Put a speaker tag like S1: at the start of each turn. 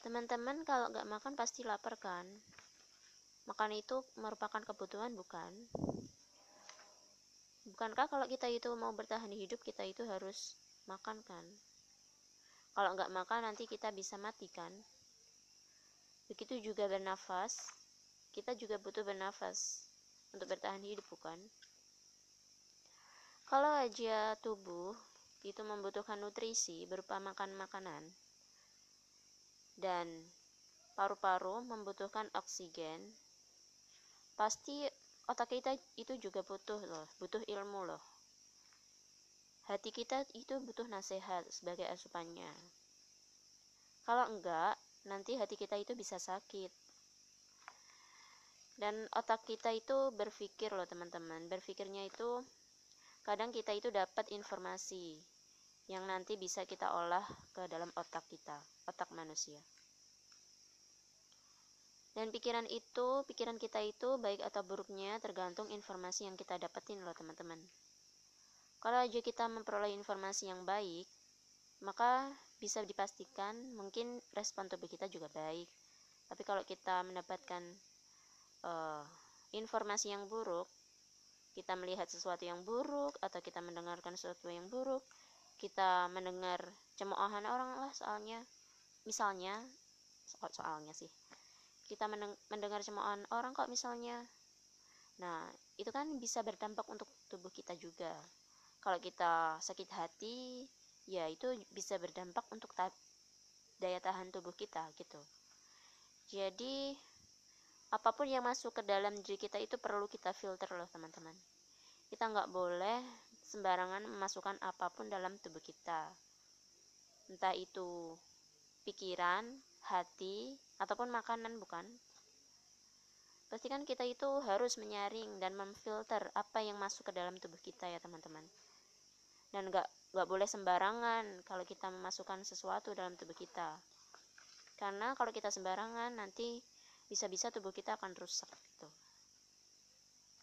S1: Teman-teman kalau nggak makan pasti lapar kan? Makan itu merupakan kebutuhan bukan? Bukankah kalau kita itu mau bertahan hidup kita itu harus makan kan? Kalau nggak makan nanti kita bisa mati kan? Begitu juga bernafas, kita juga butuh bernafas untuk bertahan hidup bukan? Kalau aja tubuh itu membutuhkan nutrisi berupa makan makanan, dan paru-paru membutuhkan oksigen, pasti otak kita itu juga butuh loh, butuh ilmu loh. Hati kita itu butuh nasihat sebagai asupannya. Kalau enggak, nanti hati kita itu bisa sakit. Dan otak kita itu berpikir loh teman-teman, berpikirnya itu kadang kita itu dapat informasi yang nanti bisa kita olah ke dalam otak kita, otak manusia. Dan pikiran itu, pikiran kita itu baik atau buruknya tergantung informasi yang kita dapetin loh teman-teman. Kalau aja kita memperoleh informasi yang baik, maka bisa dipastikan mungkin respon tubuh kita juga baik. Tapi kalau kita mendapatkan uh, informasi yang buruk, kita melihat sesuatu yang buruk atau kita mendengarkan sesuatu yang buruk, kita mendengar cemoohan orang lah soalnya misalnya so soalnya sih kita mendengar cemoohan orang kok misalnya. Nah itu kan bisa berdampak untuk tubuh kita juga. Kalau kita sakit hati ya itu bisa berdampak untuk ta daya tahan tubuh kita gitu. Jadi apa pun yang masuk ke dalam diri kita itu perlu kita filter loh teman-teman. Kita nggak boleh sembarangan memasukkan apa pun dalam tubuh kita. Entah itu pikiran, hati, ataupun makanan bukan? Pastikan kita itu harus menyaring dan memfilter apa yang masuk ke dalam tubuh kita ya teman-teman. Dan gak, gak boleh sembarangan kalau kita memasukkan sesuatu dalam tubuh kita. Karena kalau kita sembarangan nanti bisa-bisa tubuh kita akan rusak gitu.